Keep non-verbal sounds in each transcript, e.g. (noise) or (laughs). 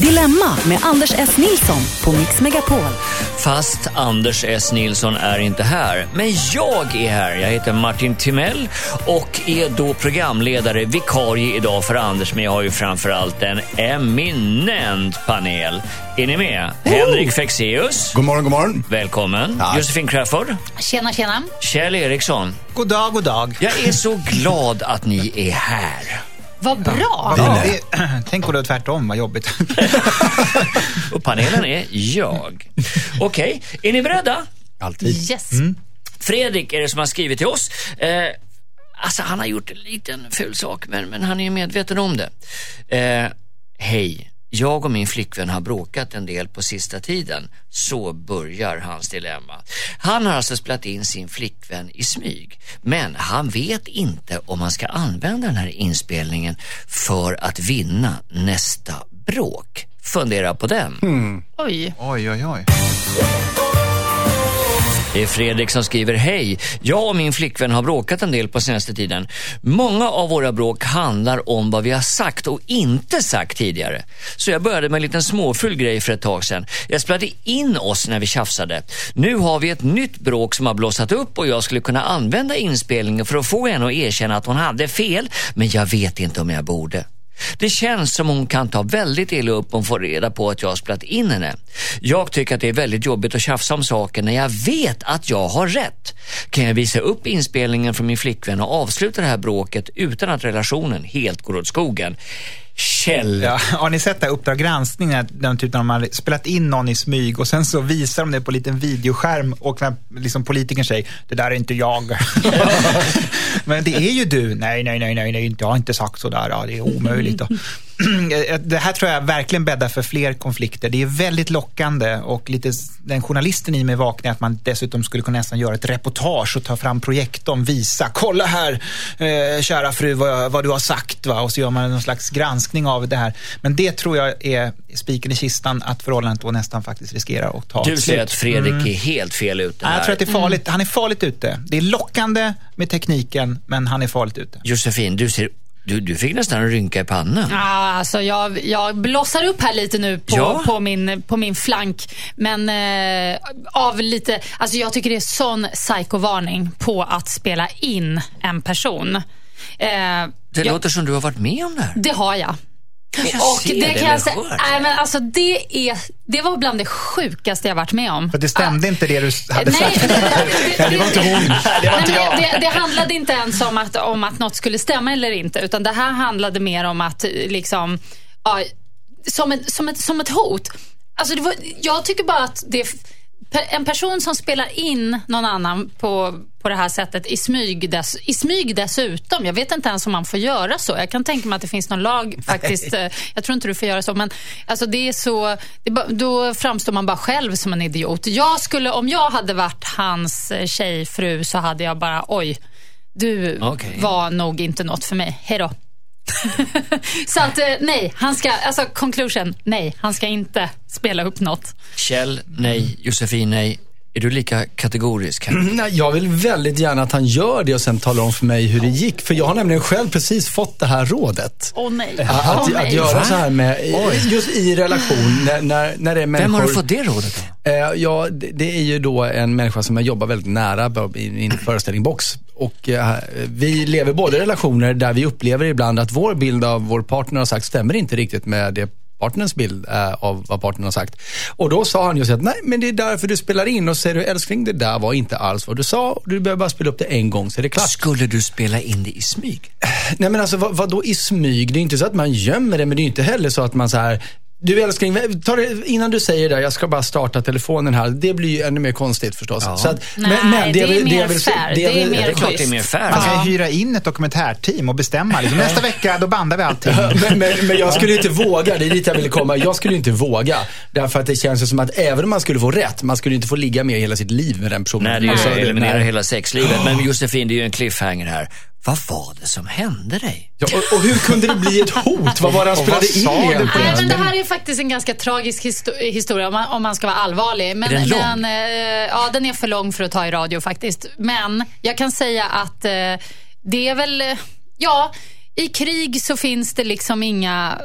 Dilemma med Anders S. Nilsson på Mix Megapol. Fast Anders S. Nilsson är inte här. Men jag är här. Jag heter Martin Timell och är då programledare, vikarie idag för Anders. Men jag har ju framförallt en eminent panel. Är ni med? Oh! Henrik Fexeus. God morgon, god morgon. Välkommen. Tack. Josefin Crafoord. Tjena, tjena. Kjell Eriksson. God dag, god dag. Jag är så glad att ni är här. Vad bra! Ja, det, (clears throat) tänk om det var tvärtom, vad jobbigt. (laughs) Och panelen är jag. Okej, okay. är ni beredda? Alltid. Yes. Mm. Fredrik är det som har skrivit till oss. Eh, alltså, han har gjort en liten ful sak, men, men han är medveten om det. Eh, Hej. Jag och min flickvän har bråkat en del på sista tiden. Så börjar hans dilemma. Han har alltså spelat in sin flickvän i smyg. Men han vet inte om han ska använda den här inspelningen för att vinna nästa bråk. Fundera på den. Mm. Oj. Oj, oj, oj. Det är Fredrik som skriver Hej! Jag och min flickvän har bråkat en del på senaste tiden. Många av våra bråk handlar om vad vi har sagt och inte sagt tidigare. Så jag började med en liten småfull grej för ett tag sedan. Jag spelade in oss när vi tjafsade. Nu har vi ett nytt bråk som har blossat upp och jag skulle kunna använda inspelningen för att få henne att erkänna att hon hade fel, men jag vet inte om jag borde. Det känns som hon kan ta väldigt illa upp om hon får reda på att jag har spelat in henne. Jag tycker att det är väldigt jobbigt att tjafsa om saker när jag vet att jag har rätt. Kan jag visa upp inspelningen från min flickvän och avsluta det här bråket utan att relationen helt går åt skogen? Kjell. Ja, har ni sett det Uppdrag granskning, den typen när man spelat in någon i smyg och sen så visar de det på en liten videoskärm och när liksom politikern säger, det där är inte jag. (laughs) (laughs) Men det är ju du. Nej, nej, nej, nej, nej, jag har inte sagt sådär, ja, det är omöjligt. (laughs) (clears throat) det här tror jag verkligen bäddar för fler konflikter. Det är väldigt lockande och lite den journalisten i mig vaknar att man dessutom skulle kunna nästan göra ett reportage och ta fram projektorn, visa, kolla här eh, kära fru vad, vad, du har sagt va? och så gör man någon slags granskning av det här. Men det tror jag är spiken i kistan att förhållandet då nästan faktiskt riskerar att ta Du säger att Fredrik mm. är helt fel ute här. Jag tror att det är farligt. Mm. Han är farligt ute. Det är lockande med tekniken, men han är farligt ute. Josefin, du ser du, du fick nästan en rynka i pannan. Ja, alltså jag, jag blossar upp här lite nu på, ja. på, min, på min flank. Men eh, av lite, alltså jag tycker det är sån psykovarning på att spela in en person. Eh, det jag, låter som du har varit med om det här. Det har jag. Jag och det, det kan jag säga, nej, men alltså det, är, det var bland det sjukaste jag varit med om. För det stämde ah. inte det du hade nej, sagt? (laughs) Det, det, det, var inte hon. Det var inte jag. Det, det, handlade inte ens om att, om att något skulle stämma eller inte. Utan det här handlade mer om att, liksom, ja, som, ett, som, ett, som ett hot. Alltså det var, jag tycker bara att det en person som spelar in någon annan på, på det här sättet i smyg, dess, i smyg dessutom. Jag vet inte ens om man får göra så. Jag kan tänka mig att det finns någon lag faktiskt. Nej. Eh, jag tror inte du får göra så. Men alltså det är så, det, då framstår man bara själv som en idiot. Jag skulle, om jag hade varit hans eh, tjejfru så hade jag bara, oj, du okay. var nog inte något för mig. Hej då. (laughs) så att eh, nej, han ska, alltså conclusion, nej, han ska inte spela upp något. Kjell, nej. Josefin, nej. Är du lika kategorisk här? Nej, jag vill väldigt gärna att han gör det och sen talar om för mig hur det gick. För jag har nämligen själv precis fått det här rådet. Åh oh, nej. Att, oh, att, göra Va? så här med, just i relation, när, när, när det är människor. Vem har du fått det rådet då? Eh, ja, det, det, är ju då en människa som jag jobbar väldigt nära i min föreställning Box. Och eh, vi lever båda relationer där vi upplever ibland att vår bild av vår partner har sagt stämmer inte riktigt med det partnerns bild äh, av vad partnern har sagt. Och då sa han just att nej, men det är därför du spelar in och säger du älskling, det där var inte alls vad du sa. Du behöver bara spela upp det en gång så är det klart. Skulle du spela in det i smyg? Nej men alltså vad, vad då i smyg? Det är inte så att man gömmer det, men det är inte heller så att man så här du älskling, ta det, innan du säger det, jag ska bara starta telefonen här. Det blir ju ännu mer konstigt förstås. Ja. Så att, Nej, men, men, det, det, är mer fair. Det, är, mer det är klart det är mer fair. Man kan hyra in ett dokumentärteam och bestämma. Liksom, nästa vecka, då bandar vi allting. (laughs) men, men, men, jag skulle inte våga, det är dit jag ville komma. Jag skulle inte våga. Därför att det känns som att även om man skulle få rätt, man skulle inte få ligga med hela sitt liv med den personen. Nej, det är ju att eliminera hela sexlivet. Men Josefin, det är ju en cliffhanger här. Vad var det som hände dig? Ja, och, och, hur kunde det bli ett hot? Vad var det han (laughs) spelade in egentligen? Nej, men det här är faktiskt en ganska tragisk historia om man, om man ska vara allvarlig. Men är den lång? Den, eh, ja, den är för lång för att ta i radio faktiskt. Men jag kan säga att eh, det är väl, ja, i krig så finns det liksom inga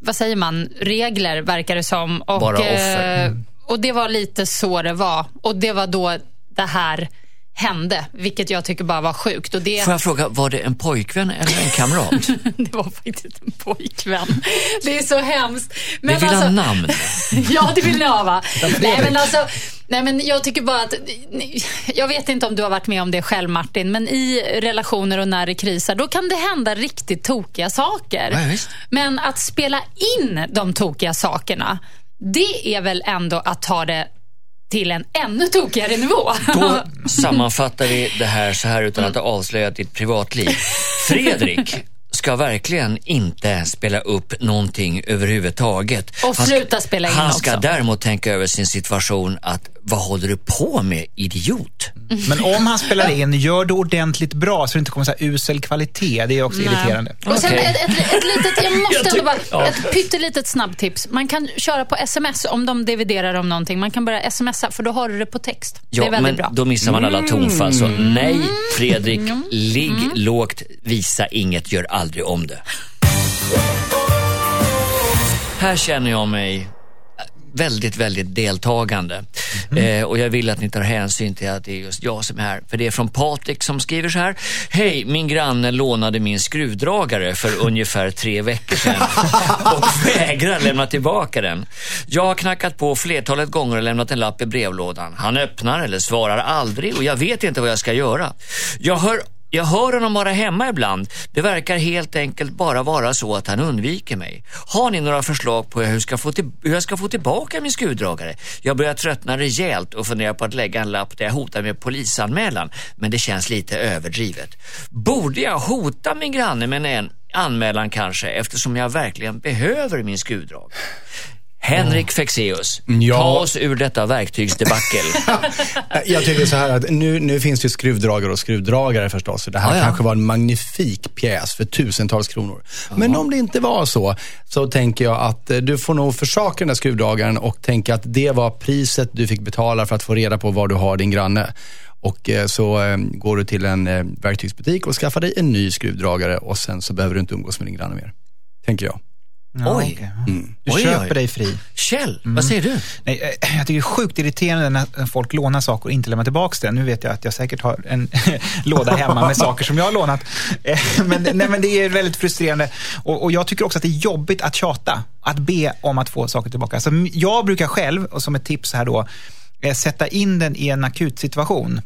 vad säger man, regler verkar det som. Och, Bara offer. eh, och det var lite så det var. Och det var då det här hände, vilket jag tycker bara var sjukt. Och det, Får jag fråga, var det en pojkvän eller en kamrat? (laughs) det var faktiskt en pojkvän. Det är så hemskt. Men Vi vill ha alltså- namn. (laughs) ja, det vill ni ha va? (laughs) nej, men alltså, nej, men jag tycker bara att... Jag vet inte om du har varit med om det själv Martin, men i relationer och när det krisar, då kan det hända riktigt tokiga saker. Visst. men att spela in de tokiga sakerna, det är väl ändå att ta det till en ännu tokigare nivå. Då (laughs) sammanfattar vi det här så här utan att ha avslöjat ditt privatliv. Fredrik ska verkligen inte spela upp någonting överhuvudtaget. Och Han ska- sluta spela in Han ska också. däremot tänka över sin situation att vad håller du på med, idiot? (laughs) Men om han spelar in, gör det ordentligt bra så det inte kommer så här usel kvalitet. Det är också irriterande. Och sen Okej. ett, ett, ett litet, jag (laughs) måste Jag ändå bara, ja. ett pyttelitet snabbtips. Man kan köra på sms om de dividerar om någonting. Man kan börja smsa för då har du det på text. det är Ja, väldigt men bra. Mm. då missar man alla tonfall. Så nej, Fredrik, ligg lågt, visa inget, gör aldrig om det. Här känner jag mig väldigt, väldigt deltagande. Eh, och jag vill att ni tar hänsyn till att det är just jag som är här. För det är från Patrik som skriver så här. Hej, min granne lånade min skruvdragare för (laughs) ungefär tre veckor sedan och vägrar lämna tillbaka den. Jag har knackat på flertalet gånger och lämnat en lapp i brevlådan. Han öppnar eller svarar aldrig och jag vet inte vad jag ska göra. Jag hör jag hör honom vara hemma ibland. Det verkar helt enkelt bara vara så att han undviker mig. Har ni några förslag på hur jag ska få, till, hur jag ska få tillbaka min skruvdragare? Jag börjar tröttna rejält och funderar på att lägga en lapp där jag hotar med polisanmälan. Men det känns lite överdrivet. Borde jag hota min granne med en anmälan kanske eftersom jag verkligen behöver min skruvdragare? Henrik Fexeus, Ja. ta oss ur detta verktygsdebacle. (laughs) Jag tycker så här att nu, nu finns det ju skruvdragare och skruvdragare förstås. Det här Ja, ja. kanske var en magnifik pjäs för tusentals kronor. Men om det inte var så, så tänker jag att eh, du får nog försaka den där skruvdragaren och tänka att det var priset du fick betala för att få reda på var du har din granne. Och eh, så eh, går du till en verktygsbutik och skaffar dig en ny skruvdragare och sen så behöver du inte umgås med din granne mer. Tänker jag. Ja, Oj. okej. Mm. Du Oj, köper dig fri. Kjell, vad säger du? Nej, eh, jag tycker det är sjukt irriterande när folk lånar saker och inte lämnar tillbaka det. Nu vet jag att jag säkert har en (laughs) låda hemma med saker som jag har lånat. Eh, Men, nej, men det är väldigt frustrerande. Och, och jag tycker också att det är jobbigt att tjata, att be om att få saker tillbaka. Alltså, jag brukar själv, och som ett tips här då, eh, sätta in den i en akut situation.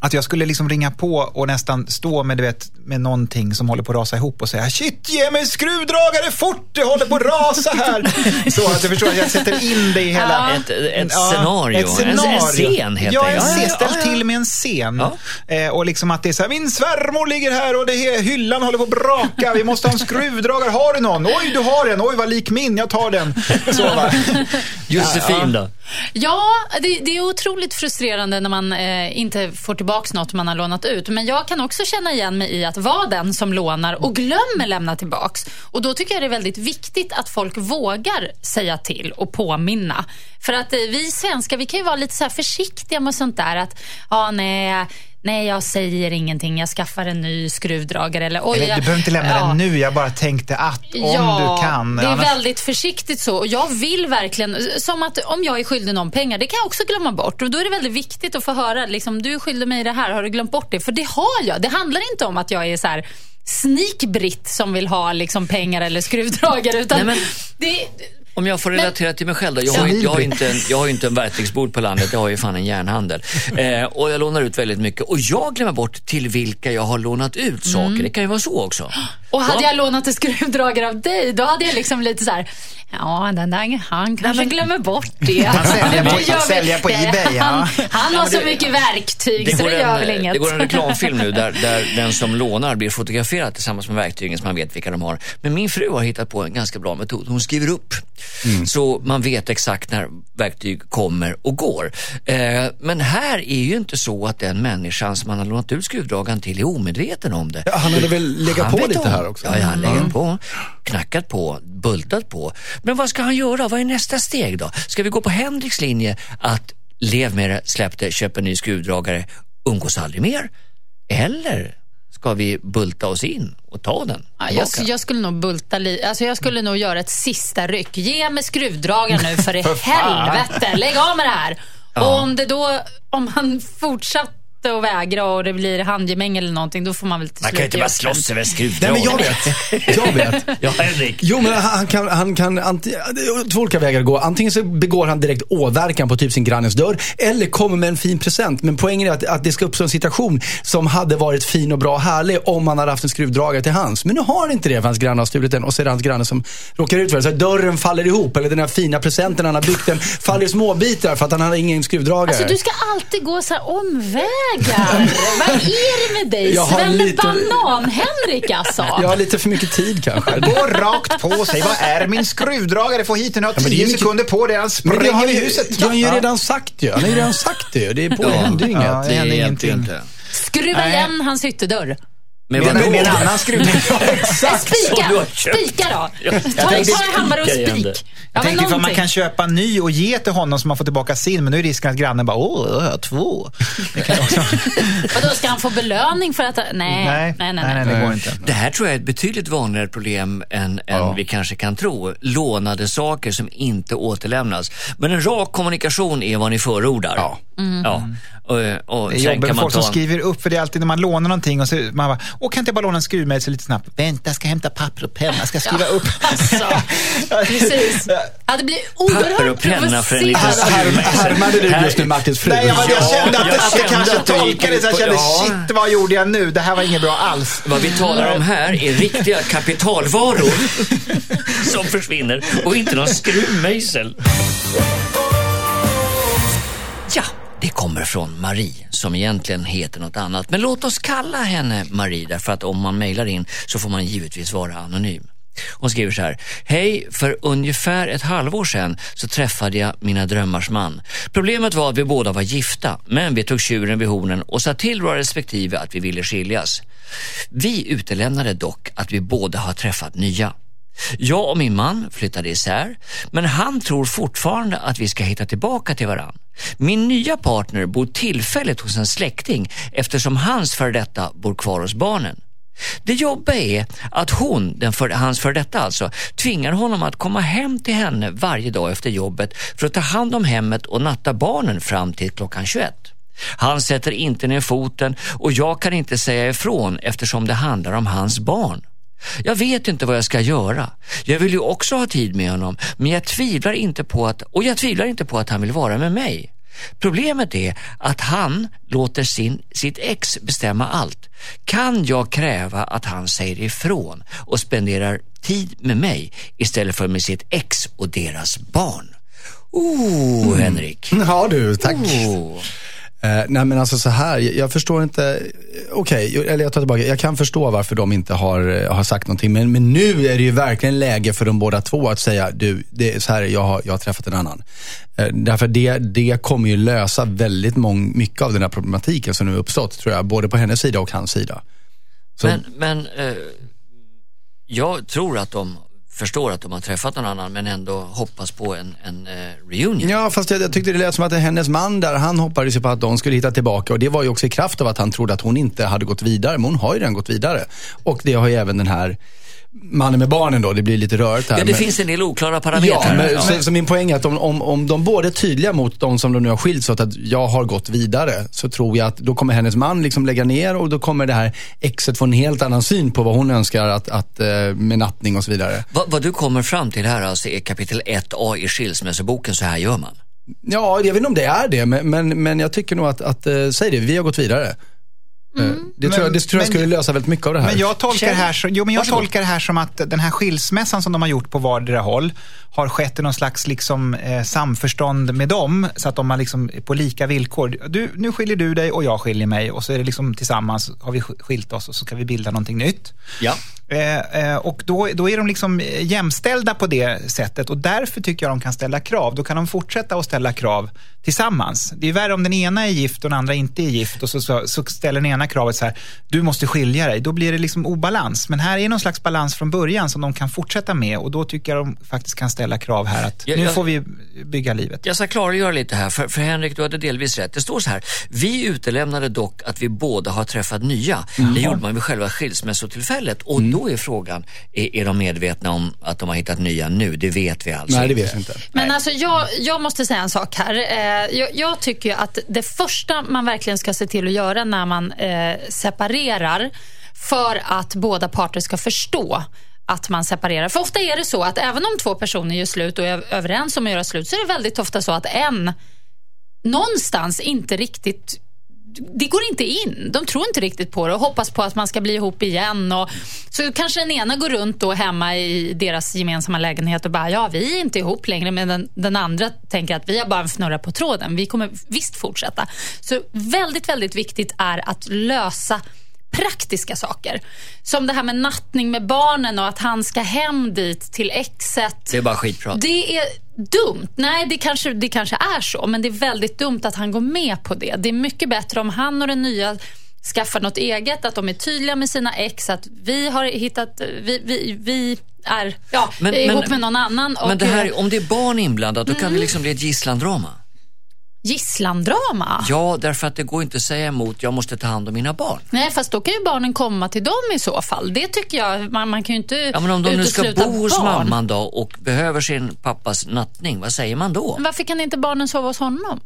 Att jag skulle liksom ringa på och nästan stå med, du vet, med någonting som håller på att rasa ihop och säga Shit, ge mig en skruvdragare fort, det håller på att rasa här. (laughs) Så att jag förstår att jag sätter in det i hela... Ett, ett Ja, scenario, ett scenario. En, en scen helt ja, en enkelt. Ja, Ställ ja, ja. till med en scen. Ja. Eh, och liksom att det är så här, min svärmor ligger här och det är, hyllan håller på att braka. Vi måste ha en skruvdragare. Har du någon? Oj, du har en. Oj, vad lik min. Jag tar den. Så, va? (laughs) Josefin då? Ja, det, det är otroligt frustrerande när man eh, inte får tillbaka något man har lånat ut. Men jag kan också känna igen mig i att vara den som lånar och glömmer lämna tillbaks. Och då tycker jag det är väldigt viktigt att folk vågar säga till och påminna. För att eh, vi svenskar, vi kan ju vara lite så här försiktiga med sånt där. Att, ja, nej, nej, jag säger ingenting, jag skaffar en ny skruvdragare. Eller, oj, Eller, jag- du behöver inte lämna ja. den nu. Jag bara tänkte att om du kan. det är Annars- väldigt försiktigt så. Och jag vill verkligen, som att om jag är skyldig någon pengar, det kan jag också glömma bort. Och då är det väldigt viktigt att få höra, liksom, du är skyldig mig det här, har du glömt bort det? För det har jag. Det handlar inte om att jag är så här sneakbritt som vill ha liksom, pengar eller skruvdragare. Utan Nej, men- det, Om jag får relatera till mig själv då. Jag har, ju- jag har inte en, jag har ju inte en verktygsbord på landet, jag har ju fan en järnhandel. (laughs) Eh, och jag lånar ut väldigt mycket. Och jag glömmer bort till vilka jag har lånat ut saker. Det kan ju vara så också. (gasps) och hade Ja. jag lånat en skruvdragare av dig, då hade jag liksom lite så här, ja den där, han kanske glömmer bort (laughs) det. Han säljer på- Det han säljer på det- eBay, ja. Han, han har så mycket verktyg, så det gör väl en, inget. det går en reklamfilm nu där, (laughs) där den som lånar blir fotograferad tillsammans med verktygen så man vet vilka de har. Men min fru har hittat på en ganska bra metod. Hon skriver upp så man vet exakt när verktyg kommer och går. Eh, men här är ju inte så att den människan som man har lånat ut skruvdragaren till är omedveten om det. Ja, han hade väl legat på lite om. här också? Ja, han Mm. legat på, knackat på, bultat på. Men vad ska han göra? Vad är nästa steg då? Ska vi gå på Henriks linje att lev med det, släpp det, köp en ny skruvdragare, umgås aldrig mer? Eller ska vi bulta oss in och ta den Ja, jag, jag skulle nog bulta li- alltså Jag skulle nog göra ett sista ryck. Ge mig skruvdragaren nu för i (laughs) helvete. Lägg av med det här. Och om det då, om han fortsatte att vägra och det blir handgemäng eller någonting, då får man väl till Man kan ju slut inte bara slåss över Nej, skruvdragaren. men jag vet. (laughs) Jag vet. Ja, Henrik. Jo, men han kan, han kan anti, två olika vägar att gå. Antingen så begår han direkt åverkan på typ sin grannes dörr, eller kommer med en fin present. Men poängen är att, att det ska uppstå en situation som hade varit fin och bra och härlig om han hade haft en skruvdragare till hands. Men nu har han inte det för hans granne har stulit den och så är det hans granne som råkar ut för det. Så att dörren faller ihop, eller den här fina presenten han har byggt, den faller i småbitar för att han hade ingen skruvdragare. Alltså du ska alltid gå så här omvägar. Vad är det med dig? Jag Svenne lite- Banan-Henrik alltså. Jag har lite för mycket tid kanske. Gå rakt på sig. Vad är min skruvdragare? Få hit den. Jag har men det är tio mycket- sekunder på det. Han spränger har i ju, huset. det har ju redan sagt ju. Han har ju redan sagt det. Det är på, det händer ju inget. Ja, det händer ingenting. Skruva igen hans hyttedörr. Men Med, vadå? med en annan. Nej, (laughs) Som spika! Spika då. Ja, jag Ta, tänkte ta en hammare och spik. Jag Ja, tänkte ifall man kan köpa en ny och ge till honom så man får tillbaka sin, men nu är risken att grannen bara, åh, jag har två. (laughs) Vadå, ska han få belöning för att... Nej, nej, nej, nej. nej. det går inte. Det här tror jag är ett betydligt vanligare problem än, än vi kanske kan tro. Lånade saker som inte återlämnas. Men en rak kommunikation är vad ni förordar. Ja. Ja. Och, och Det är jobbigt folk som ta... skriver upp, för det är alltid när man lånar någonting och så man bara, åh kan inte jag bara låna en skruvmejsel lite snabbt? Vänta, jag ska hämta papper och penna, jag ska skriva upp. (laughs) Alltså, precis. Ja, det blir Papper oerhört och penna för en liten provocerande. skruvmejsel. Härmade du just nu Martins fru? Nej, jag, jag Ja, kände att, jag jag kände kanske att tolkade så jag kände, ja. shit vad gjorde jag nu? Det här var inget bra alls. Vad vi talar om här är riktiga kapitalvaror (laughs) som försvinner och inte någon skruvmejsel. Ja, det kommer från Marie som egentligen heter något annat. Men låt oss kalla henne Marie därför att om man mejlar in så får man givetvis vara anonym. Hon skriver så här. Hej, för ungefär ett halvår sedan så träffade jag mina drömmars man. Problemet var att vi båda var gifta, men vi tog tjuren vid hornen och sa till våra respektive att vi ville skiljas. Vi utelämnade dock att vi båda har träffat nya. Jag och min man flyttade isär, men han tror fortfarande att vi ska hitta tillbaka till varandra. Min nya partner bor tillfälligt hos en släkting eftersom hans före detta bor kvar hos barnen. Det jobbiga är att hon, den för, hans före detta alltså, tvingar honom att komma hem till henne varje dag efter jobbet för att ta hand om hemmet och natta barnen fram till klockan 21. Han sätter inte ner foten och jag kan inte säga ifrån eftersom det handlar om hans barn. Jag vet inte vad jag ska göra. Jag vill ju också ha tid med honom, men jag tvivlar inte på att, och jag tvivlar inte på att han vill vara med mig. Problemet är att han låter sin, sitt ex bestämma allt. Kan jag kräva att han säger ifrån och spenderar tid med mig istället för med sitt ex och deras barn? Oh, Henrik. Ja du, tack. Oh. Eh, nej men alltså så här, jag, jag förstår inte, okej, eller jag tar tillbaka, jag kan förstå varför de inte har, eh, har sagt någonting. Men, men nu är det ju verkligen läge för de båda två att säga, du, det är så här, jag har, jag har träffat en annan. Eh, därför det, det kommer ju lösa väldigt mång, mycket av den här problematiken som nu uppstått, tror jag. Både på hennes sida och hans sida. Så, Men, men eh, jag tror att de förstår att de har träffat någon annan men ändå hoppas på en, en eh, reunion. Ja, fast jag, jag tyckte det lät som att hennes man där, han hoppades ju på att de skulle hitta tillbaka. Och det var ju också i kraft av att han trodde att hon inte hade gått vidare. Men hon har ju redan gått vidare. Och det har ju även den här mannen med barnen då, det blir lite rörigt här. Ja, det men- finns en del oklara Ja, parametrar. men, Ja. Så, så min poäng är att om, om, om de både är tydliga mot de som de nu har skilts åt att jag har gått vidare, så tror jag att då kommer hennes man liksom lägga ner och då kommer det här exet få en helt annan syn på vad hon önskar att, att, eh, med nattning och så vidare. Vad, vad du kommer fram till här alltså är kapitel 1a i skilsmässoboken, så här gör man. Ja, jag vet inte om det är det, men, men, men jag tycker nog att, att eh, säg det, vi har gått vidare. Eh, Det tror, jag, det tror jag men- skulle lösa väldigt mycket av det här. Men jag tolkar, det här, så, jo, men jag Varsågod. tolkar det här som att den här skilsmässan som de har gjort på vardera håll har skett i någon slags liksom, eh, samförstånd med dem, så att de har liksom på lika villkor. Du, nu skiljer du dig och jag skiljer mig och så är det liksom tillsammans har vi skilt oss och så ska vi bilda någonting nytt. Ja. Eh, eh, och då, då är de liksom eh, jämställda på det sättet och därför tycker jag de kan ställa krav. Då kan de fortsätta att ställa krav tillsammans. Det är värre om den ena är gift och den andra inte är gift och så, så, så ställer den ena kravet så här, du måste skilja dig. Då blir det liksom obalans. Men här är någon slags balans från början som de kan fortsätta med och då tycker jag de faktiskt kan ställa krav här att Jag- nu jag- får vi bygga livet. Jag ska klargöra lite här, för, för Henrik, du hade delvis rätt. Det står så här, vi utelämnade dock att vi båda har träffat nya. Det gjorde man vid själva skilsmässotillfället och då är frågan, är, är de medvetna om att de har hittat nya nu? Det vet vi alltså Nej, det inte. vet jag inte. Men alltså jag, jag måste säga en sak här. Eh, jag, jag tycker ju att det första man verkligen ska se till att göra när man eh, separerar för att båda parter ska förstå att man separerar. För ofta är det så att även om två personer gör slut och är överens om att göra slut så är det väldigt ofta så att en någonstans inte riktigt det går inte in. De tror inte riktigt på det och hoppas på att man ska bli ihop igen. Och, så kanske den ena går runt då hemma i deras gemensamma lägenhet och bara, ja vi är inte ihop längre. Men den, den andra tänker att vi har bara en fnurra på tråden. Vi kommer visst fortsätta. Så väldigt, väldigt viktigt är att lösa praktiska saker. Som det här med nattning med barnen och att han ska hem dit till exet. Det är bara skitprat. Det är dumt. Nej, det kanske, det kanske är så, men det är väldigt dumt att han går med på det. Det är mycket bättre om han och den nya skaffar något eget, att de är tydliga med sina ex, att vi har hittat, vi, vi, vi är ja, Men- ihop men- med någon annan. Och, Men det här, om det är barn inblandat, då kan Mm. det liksom bli ett gisslandrama. Gisslandrama? Ja, därför att det går inte att säga emot, jag måste ta hand om mina barn. Nej, fast då kan ju barnen komma till dem i så fall. Det tycker jag, man, man kan ju inte Ja, men om de nu ska bo hos mamman då och behöver sin pappas nattning, vad säger man då? Men Varför kan inte barnen sova hos honom?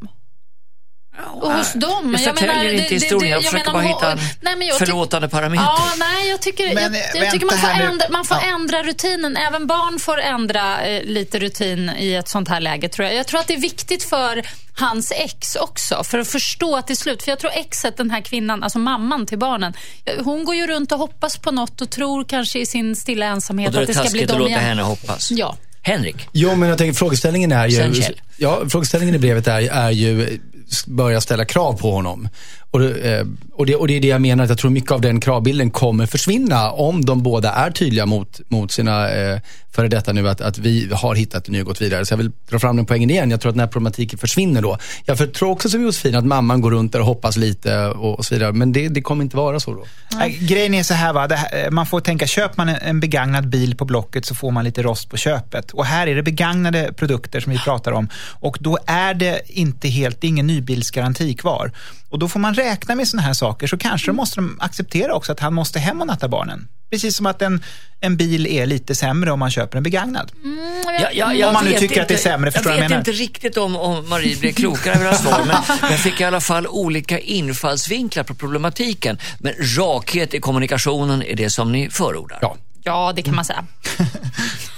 Och hos dem? Jag förtäljer inte historien, jag, försöker bara hitta en nej, jag förlåtande parameter. Ja, nej, jag tycker, Men, jag, eh, jag tycker man får, ändra, man får Ja. ändra rutinen. Även barn får ändra eh, lite rutin i ett sånt här läge. Tror jag. jag tror att det är viktigt för hans ex också, för att förstå till slut. För jag tror exet, den här kvinnan, alltså mamman till barnen, eh, hon går ju runt och hoppas på något och tror kanske i sin stilla ensamhet och då är att det det ska bli taskigt att dem låta igen. henne hoppas. Ja. Henrik, Jo, men jag tänker frågeställningen är ju... Sen. Ja, frågeställningen i brevet är, är ju eh, börja ställa krav på honom. Och, det, eh, och, det, och det är det jag menar, att jag tror mycket av den kravbilden kommer försvinna om de båda är tydliga mot, mot sina eh, före detta nu att, att vi har hittat ny och gått vidare. Så jag vill dra fram den poängen igen. Jag tror att den här problematiken försvinner då. Jag för- tror också som Josefin att mamman går runt där och hoppas lite och, och så vidare. Men det, det kommer inte vara så då. Nej, Grejen är så här, va? Det här, man får tänka, köper man en, begagnad bil på Blocket så får man lite rost på köpet. Och här är det begagnade produkter som vi pratar om. Och då är det inte helt, det är ingen nybilsgaranti kvar. Och då får man räkna med sådana här saker, så kanske måste de acceptera också att han måste hem och natta barnen. Precis som att en, en bil är lite sämre om man köper en begagnad. Ja, ja, jag Om man nu vet tycker att det är sämre, förstår jag jag vet inte riktigt om, om Marie blir klokare över hans svar, men (laughs) jag fick i alla fall olika infallsvinklar på problematiken. Men rakhet i kommunikationen är det som ni förordar. Ja. ja, det kan man säga. (laughs)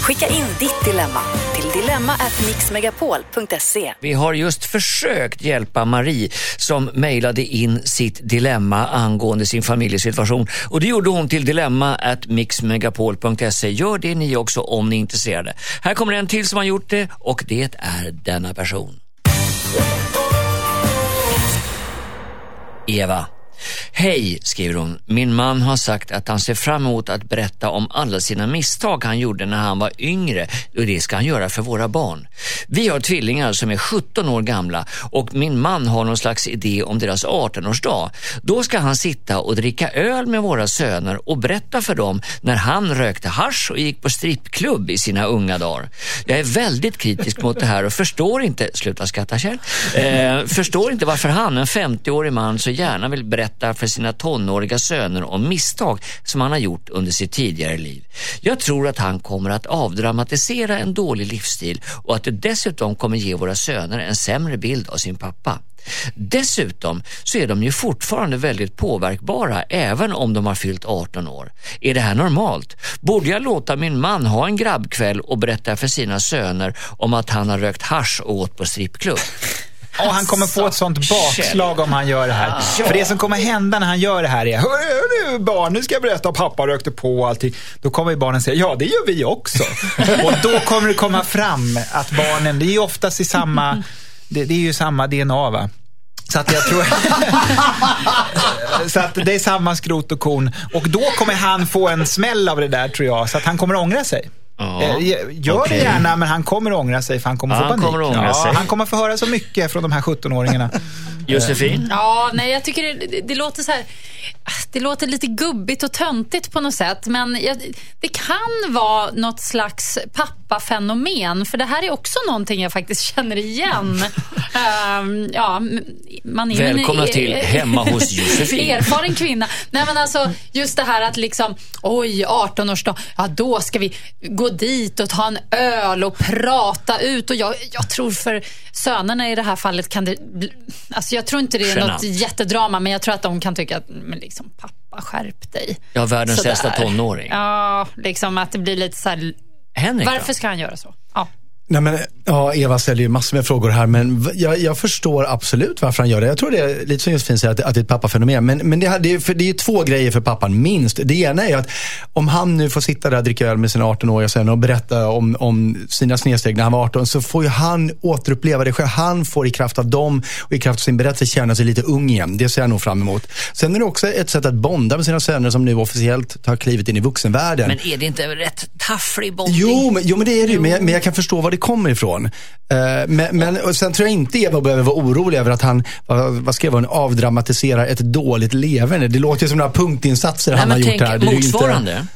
Skicka in ditt dilemma till dilemma@mixmegapol.se. Vi har just försökt hjälpa Marie som mejlade in sitt dilemma angående sin familjesituation. Och det gjorde hon till dilemma@mixmegapol.se. Gör det ni också om ni är intresserade. Här kommer en till som har gjort det och det är denna person. Eva. Hej, skriver hon. Min man har sagt att han ser fram emot att berätta om alla sina misstag han gjorde när han var yngre och det ska han göra för våra barn. Vi har tvillingar som är 17 år gamla och min man har någon slags idé om deras 18-årsdag. Då ska han sitta och dricka öl med våra söner och berätta för dem när han rökte hasch och gick på strippklubb i sina unga dagar. Jag är väldigt kritisk mot det här och förstår inte, sluta skratta Kjell, eh, förstår inte varför han, en 50-årig man, så gärna vill berätta för sina tonåriga söner om misstag som han har gjort under sitt tidigare liv. Jag tror att han kommer att avdramatisera en dålig livsstil och att det dessutom kommer ge våra söner en sämre bild av sin pappa. Dessutom så är de ju fortfarande väldigt påverkbara även om de har fyllt 18 år. Är det här normalt? Borde jag låta min man ha en grabbkväll och berätta för sina söner om att han har rökt hasch och åt på strippklubb? Och han kommer få ett sånt bakslag om han gör det här. För det som kommer hända när han gör det här är, hörru barn, nu ska jag berätta, pappa rökte på och allting. Då kommer barnen säga, ja det gör vi också. (laughs) och då kommer det komma fram att barnen, det är ju oftast i samma, det, det är ju samma DNA va. Så att jag tror... (laughs) så att det är samma skrot och korn. Och då kommer han få en smäll av det där tror jag, så att han kommer ångra sig. Ja. Eh, Gör Okej. det gärna, men han kommer ångra sig för han kommer Ja, få han panik. kommer ångra ja, sig. Han kommer få höra så mycket från de här 17-åringarna. (laughs) Josefin? Ja, nej, jag tycker det, det, låter så här... Det låter lite gubbigt och töntigt på något sätt, men jag, det kan vara något slags pappafenomen, för det här är också någonting jag faktiskt känner igen. Ehm, ja, man är ju en- Välkomna till Hemma hos Josefin. (laughs) Erfaren kvinna. Nej, men alltså, just det här att liksom, oj, 18-årsdag, ja då ska vi gå dit och ta en öl och prata ut. Och jag, jag tror för sönerna i det här fallet kan det alltså jag tror inte det är Genant. något jättedrama, men jag tror att de kan tycka att, men liksom pappa skärp dig. Ja, världens äldsta tonåring. Ja, liksom att det blir lite så här, Henrik Varför då? ska han göra så? Ja. Nej, men, ja, Eva ställer ju massor med frågor här, men jag, jag förstår absolut varför han gör det. Jag tror det är lite som Josefin säger, att, att det är ett pappafenomen. Men, men det, det, är, för det är två grejer för pappan, minst. Det ena är att om han nu får sitta där och dricka öl med sina 18-åriga söner och berätta om, om sina snedsteg när han var 18, så får ju han återuppleva det själv. Han får i kraft av dem och i kraft av sin berättelse känna sig lite ung igen. Det ser jag nog fram emot. Sen är det också ett sätt att bonda med sina söner som nu officiellt tar klivet in i vuxenvärlden. Men är det inte rätt tafflig bonding? Jo, men, jo, men det är det ju. Men, jag- men jag kan förstå var det kommer ifrån. Eh, men, men sen tror jag inte Eva behöver vara orolig över att han, vad, skrev hon, avdramatiserar ett dåligt leverne. Det låter som några punktinsatser Nej, han har gjort här. Det är ju inte- motsvarande.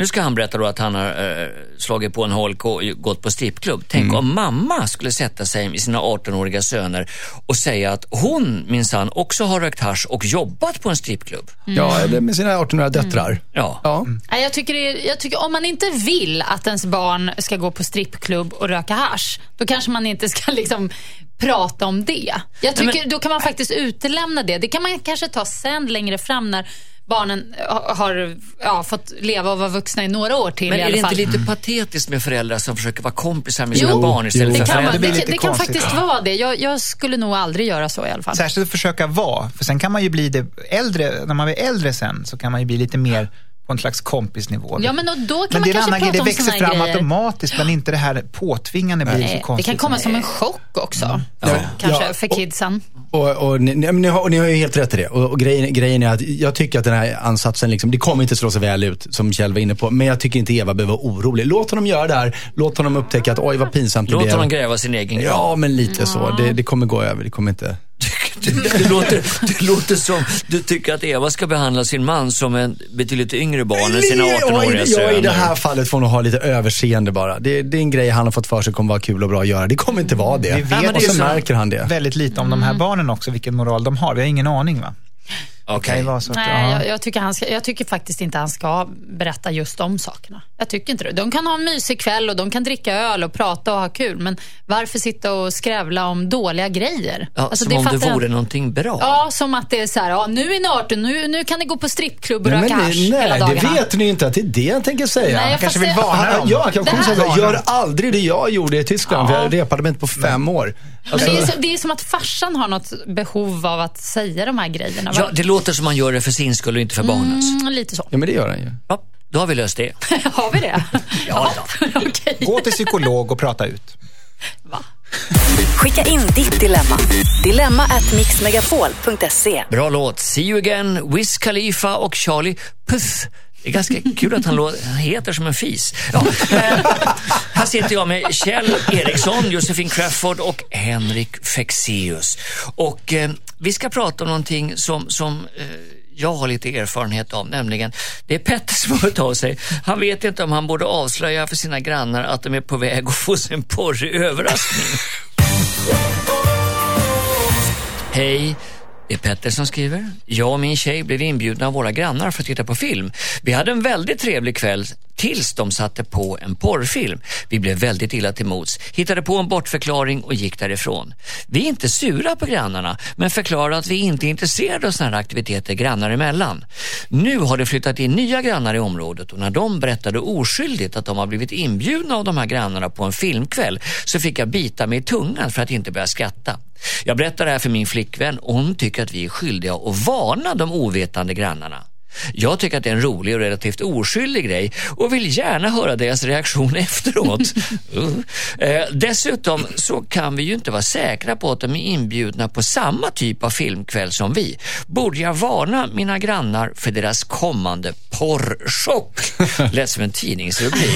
Nu ska han berätta då att han har eh, slagit på en holk och gått på strippklubb. Tänk Mm. om mamma skulle sätta sig med sina 18-åriga söner och säga att hon minsann också har rökt hasch och jobbat på en strippklubb. Ja, eller med sina 18-åriga döttrar. Ja. Ja. Nej, Jag tycker, det är, jag tycker om man inte vill att ens barn ska gå på strippklubb och röka hasch, då kanske man inte ska (laughs) liksom prata om det. Jag tycker, Nej, men- Då kan man faktiskt utelämna det. Det kan man kanske ta sen längre fram när barnen ha- har ja, fått leva och vara vuxna i några år till Men i är alla det fall. inte lite patetiskt med föräldrar som försöker vara kompisar med sina Jo, barn istället jo. för det kan, föräldrar? man, det, lite det kan faktiskt vara det. Jag, jag skulle nog aldrig göra så i alla fall. Särskilt att försöka vara, för sen kan man ju bli det äldre, när man blir äldre sen så kan man ju bli lite mer på en slags kompisnivå. Ja, men och då kan men man det är en annan grej, det växer fram grejer. automatiskt men inte det här påtvingande blir så Nej, det konstigt. kan komma som en chock också. Ja. Kanske Ja, för och- kidsen. Och, och, ni, ni, ni, har, och ni har ju helt rätt i det. Och, och grejen, grejen är att jag tycker att den här ansatsen, liksom, det kommer inte slå så väl ut som Kjell var inne på. Men jag tycker inte Eva behöver vara orolig. Låt honom göra det här. Låt honom upptäcka att oj vad pinsamt det Låt blev. honom gräva sin egen grav. Ja, men lite så. Det, det kommer gå över. Det kommer inte... Det, det, låter, det låter som du tycker att Eva ska behandla sin man som en betydligt yngre barn än sina Ja, i- 18-åriga Ja, i det söner. här fallet får hon nog ha lite överseende bara. Det, det är en grej han har fått för sig kommer vara kul och bra att göra. Det kommer inte vara det. Vi vet och så så- märker han det. väldigt lite om de här barnen också, vilken moral de har. Vi har ingen aning va? Det kan ju vara så att, Nej, ja. jag, jag, tycker han ska, jag tycker faktiskt inte han ska berätta just de sakerna. Jag tycker inte det. De kan ha en mysig kväll och de kan dricka öl och prata och ha kul. Men varför sitta och skrävla om dåliga grejer? Ja, Alltså, som om det fattar jag vore inte. någonting bra. Ja, som att det är så här, ja, nu är ni 18, nu, nu kan ni gå på strippklubb och röka hasch det- hela nej, det dagarna. vet ni inte att det är det jag tänker säga. Nej, Han kanske vill det- varna dem. Ja, jag kommer Det här- säga gör aldrig det jag gjorde i Tyskland, Ja. för jag repade mig inte på fem år. Alltså, det, är så, det är som att farsan har något behov av att säga de här grejerna. Ja, det låter som man gör det för sin skull och inte för barnens. mm, lite så. ja, men det gör han ju. Ja, då har vi löst det. (laughs) har vi det? Ja, (laughs) Okej. Gå till psykolog och prata ut. Va? Skicka in ditt dilemma. Dilemma at mixmegapol.se. Bra låt. See you again, Wiz Khalifa och Charlie Puth. Det är ganska kul att han, han heter som en fis. Ja, eh, här sitter jag med Kjell Eriksson, Josefin Crafoord och Henrik Fexeus. Och eh, vi ska prata om någonting som, som eh, jag har lite erfarenhet av, nämligen det är Petter som har av sig. Han vet inte om han borde avslöja för sina grannar att de är på väg att få sig en porrig överraskning. Hej, det är Petter som skriver. Jag och min tjej blev inbjudna av våra grannar för att titta på film. Vi hade en väldigt trevlig kväll tills de satte på en porrfilm. Vi blev väldigt illa till mods, hittade på en bortförklaring och gick därifrån. Vi är inte sura på grannarna, men förklarar att vi inte är intresserade av sådana här aktiviteter grannar emellan. Nu har det flyttat in nya grannar i området och när de berättade oskyldigt att de har blivit inbjudna av de här grannarna på en filmkväll så fick jag bita mig i tungan för att inte börja skratta. Jag berättar det här för min flickvän och hon tycker att vi är skyldiga att varna de ovetande grannarna. Jag tycker att det är en rolig och relativt oskyldig grej och vill gärna höra deras reaktion (laughs) efteråt. Uh. Eh, dessutom så kan vi ju inte vara säkra på att de är inbjudna på samma typ av filmkväll som vi. Borde jag varna mina grannar för deras kommande porrchock? (laughs) Lät som en tidningsrubrik.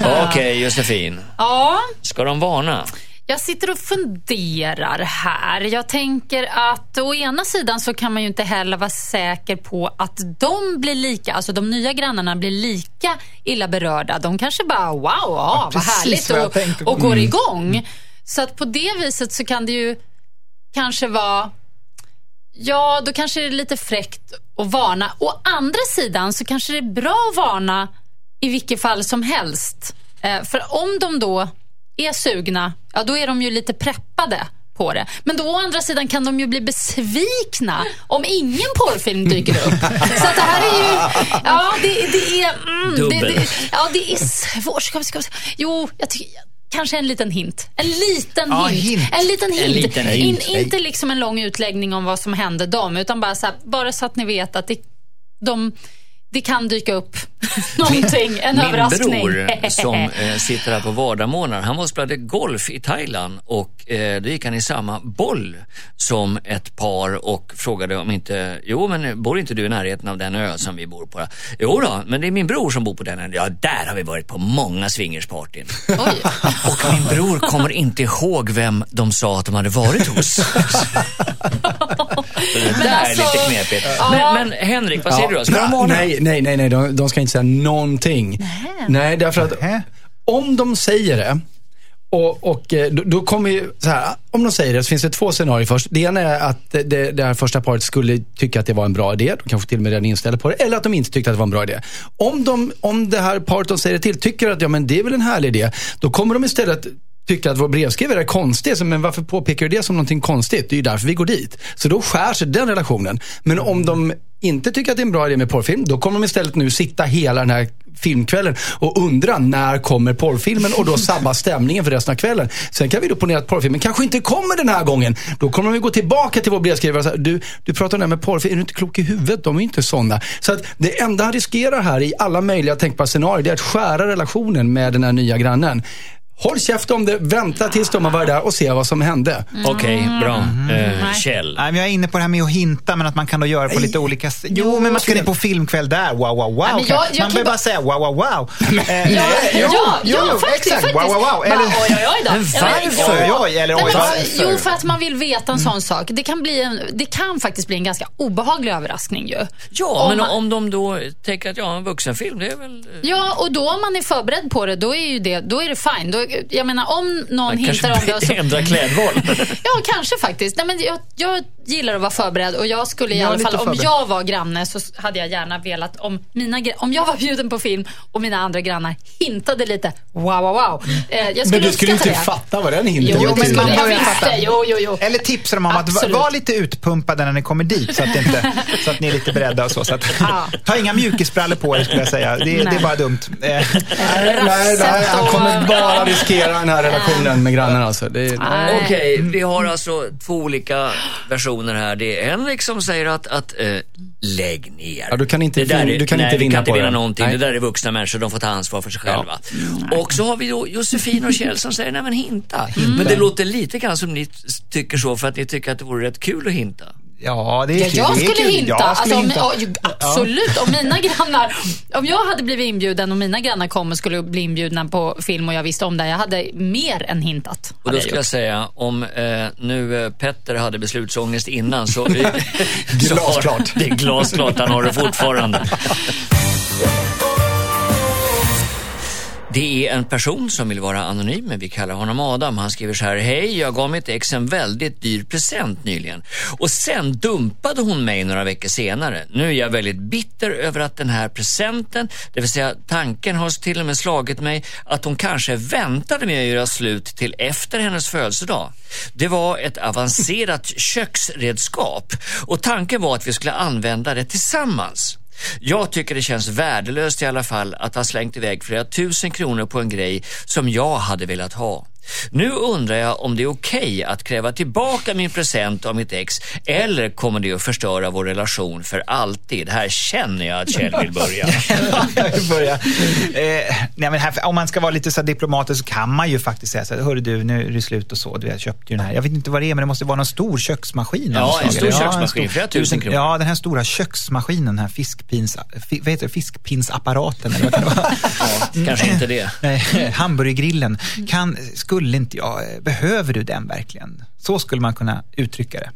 Okej, okay, Josefin. Ja. Ska de varna? Jag sitter och funderar här. Jag tänker att å ena sidan så kan man ju inte heller vara säker på att de blir lika, alltså de nya grannarna blir lika illa berörda. De kanske bara wow, ja, vad härligt och, och går igång. Så att på det viset så kan det ju kanske vara Ja, då kanske det är lite fräckt att varna. Å andra sidan så kanske det är bra att varna i vilket fall som helst. Eh, för om de då är sugna, ja då är de ju lite preppade på det. Men då å andra sidan kan de ju bli besvikna om ingen porrfilm dyker upp. (laughs) Så att det här är ju... Ja, det, det är... Mm, det, det, ja, det är svårt. Ska vi, ska vi, jo, jag tycker... Kanske en liten hint. En liten ja, hint. hint. En liten hint. En liten hint. In, inte liksom en lång utläggning om vad som hände dem, utan bara så, här, bara så att ni vet att det, de det kan dyka upp (laughs) någonting, en Min överraskning. bror som eh, (laughs) sitter här på vardagsmorgnar, han var och spelade golf i Thailand och eh, då gick han i samma boll som ett par och frågade om inte, jo men bor inte du i närheten av den ö som vi bor på? Jo då, men det är min bror som bor på den ön. Ja, där har vi varit på många swingerspartyn. (laughs) och min bror kommer inte ihåg vem de sa att de hade varit hos. Det där alltså, är lite knepigt. ja. Men, men Henrik, vad säger du då? Ska de? Nej, nej, nej, nej. De, de ska inte säga någonting. Nej, därför att Nähä. om de säger det och, och eh, då, då kommer ju så här, om de säger det så finns det två scenarier först. Det ena är att det, det här första paret skulle tycka att det var en bra idé. De kanske till och med redan är inställda på det. Eller att de inte tyckte att det var en bra idé. Om, de, om det här paret de säger det till tycker att ja, men det är väl en härlig idé. Då kommer de istället tycka att vår brevskrivare är konstig. Så, Men varför påpekar du det som någonting konstigt? Det är ju därför vi går dit. Så då skär sig den relationen. Men om de inte tycker att det är en bra idé med porrfilm, då kommer de istället nu sitta hela den här filmkvällen och undra när kommer porrfilmen och då sabba stämningen för resten av kvällen. Sen kan vi då ponera att porrfilmen kanske inte kommer den här gången. Då kommer de gå tillbaka till vår brevskrivare och säga, du, du pratar om det här med porrfilm, är du inte klok i huvudet? De är ju inte sådana. Så att det enda han riskerar här i alla möjliga tänkbara scenarier, det är att skära relationen med den här nya grannen. Håll käft om det, vänta tills de har varit där och se vad som hände. Okej, bra. Eh, Nej. Kjell. Nej, men jag är inne på det här med att hinta, men att man kan då göra på lite olika sätt. Jo, men man ska ner på filmkväll där. Wow, wow, wow. men jag- jag man kan behöver bara- bara säga wow, wow, wow. (laughs) Eh, Ja, jo, ja, jo, ja, faktiskt. exakt. faktiskt. Wow, wow, wow. Eller, oj, oj, oj då. Varför? Ja. Oj, eller Nej, oj, varför? Jo, för att man vill veta en sån sak. Det kan, bli en, det kan faktiskt bli en ganska obehaglig överraskning ju. Ja, Om men man- om de då tänker att ja, en vuxenfilm, det är väl... eh, Ja, och då om man är förberedd på det, då är, ju det, då är det fine. Då, jag menar, om någon Man hintar om det... Så, ändra klädval. (laughs) ja, kanske faktiskt. Nej, men jag, jag gillar att vara förberedd och jag skulle i Jag alla fall, om jag var granne så hade jag gärna velat, om, mina, om jag var bjuden på film och mina andra grannar hintade lite, wow, wow, wow. Eh, jag skulle Men du skulle inte det. fatta vad den hinten Jo, till. skulle jag Ja, jag visst fattar. det. Jo, jo, jo. eller tipsa dem om att Absolut. vara lite utpumpade när ni kommer dit, så att, det inte, (laughs) så att ni är lite beredda och så. så att, Ja. Ta inga mjukisbrallor på er, skulle jag säga. Det, det är bara dumt. Eh, Nej, nej, nej, han kommer bara riskera den här relationen med grannen alltså. Det är. Okej, vi har alltså två olika versioner här. Det är Henrik som säger att, att eh, lägg ner. Ja, du kan inte det där är, du kan nej, inte vi vinna kan inte på vinna det. någonting. Nej. Det där är vuxna människor, de får ta ansvar för sig själva. Och så har vi då Josefin och Kjell som säger, nej men hinta. Men det låter lite grann som ni tycker så för att ni tycker att det vore rätt kul att hinta. Ja, det är Ja, kul. jag det är skulle kul. hinta. Jag skulle alltså, om, hinta. ja, ju- absolut. Om mina (laughs) grannar, om jag hade blivit inbjuden och mina grannar kom och skulle bli inbjudna på film och jag visste om det, jag hade mer än hintat. Och då skulle jag säga, om eh, nu eh, Petter hade beslutsångest innan så... (laughs) (laughs) Glasklart. Det är glasklart, han har det fortfarande. Det är en person som vill vara anonym, men vi kallar honom Adam. Han skriver så här, hej, jag gav mitt ex en väldigt dyr present nyligen. Och sen dumpade hon mig några veckor senare. Nu är jag väldigt bitter över att den här presenten, det vill säga tanken har till och med slagit mig att hon kanske väntade med att göra slut till efter hennes födelsedag. Det var ett avancerat (laughs) köksredskap och tanken var att vi skulle använda det tillsammans. Jag tycker det känns värdelöst i alla fall att ha slängt iväg flera tusen kronor på en grej som jag hade velat ha. Nu undrar jag om det är okej att kräva tillbaka min present av mitt ex eller kommer det att förstöra vår relation för alltid? Här känner jag att Kjell vill börja. (laughs) jag vill börja. Eh, nej, men här, om man ska vara lite så diplomatisk så kan man ju faktiskt säga så här, hörru du, nu är det slut och så. Du, jag köpte ju den här. Jag vet inte vad det är, men det måste vara någon stor köksmaskin. Ja, en stor eller? köksmaskin, en flera tusen kronor. Ja, den här stora köksmaskinen, den här fiskpins, fi, vad heter det, fiskpinsapparaten. Eller vad kan det vara? Kanske inte det. (laughs) Nej, hamburgergrillen. Kan, skulle inte jag, behöver du den verkligen? Så skulle man kunna uttrycka det.